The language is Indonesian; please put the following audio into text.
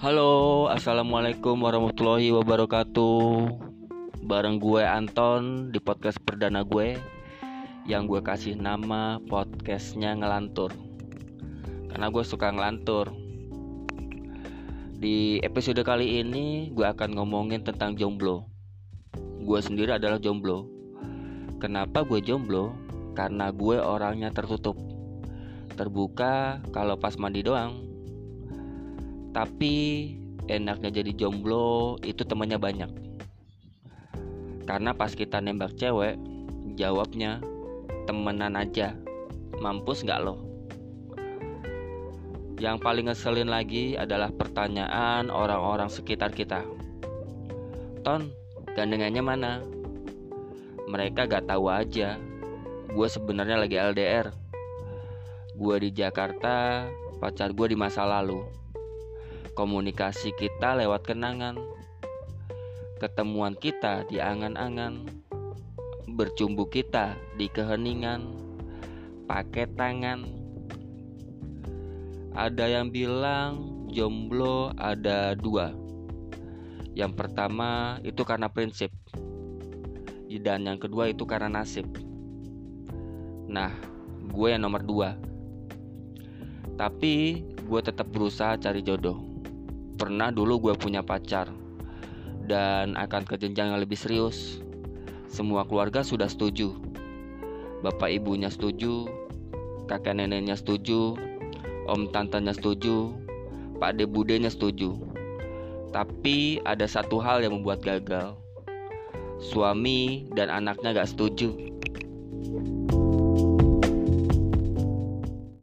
Halo, assalamualaikum warahmatullahi wabarakatuh. Bareng gue Anton di podcast perdana gue yang gue kasih nama podcastnya ngelantur. Karena gue suka ngelantur. Di episode kali ini gue akan ngomongin tentang jomblo. Gue sendiri adalah jomblo. Kenapa gue jomblo? Karena gue orangnya tertutup. Terbuka kalau pas mandi doang tapi enaknya jadi jomblo itu temannya banyak. Karena pas kita nembak cewek, jawabnya temenan aja. Mampus nggak lo? Yang paling ngeselin lagi adalah pertanyaan orang-orang sekitar kita. Ton, gandengannya mana? Mereka gak tahu aja. Gue sebenarnya lagi LDR. Gue di Jakarta, pacar gue di masa lalu komunikasi kita lewat kenangan, ketemuan kita di angan-angan, bercumbu kita di keheningan, pakai tangan. Ada yang bilang jomblo ada dua. Yang pertama itu karena prinsip, dan yang kedua itu karena nasib. Nah, gue yang nomor dua. Tapi gue tetap berusaha cari jodoh pernah dulu gue punya pacar dan akan ke jenjang yang lebih serius. Semua keluarga sudah setuju. Bapak ibunya setuju, kakek neneknya setuju, om tantenya setuju, pak de budenya setuju. Tapi ada satu hal yang membuat gagal. Suami dan anaknya gak setuju.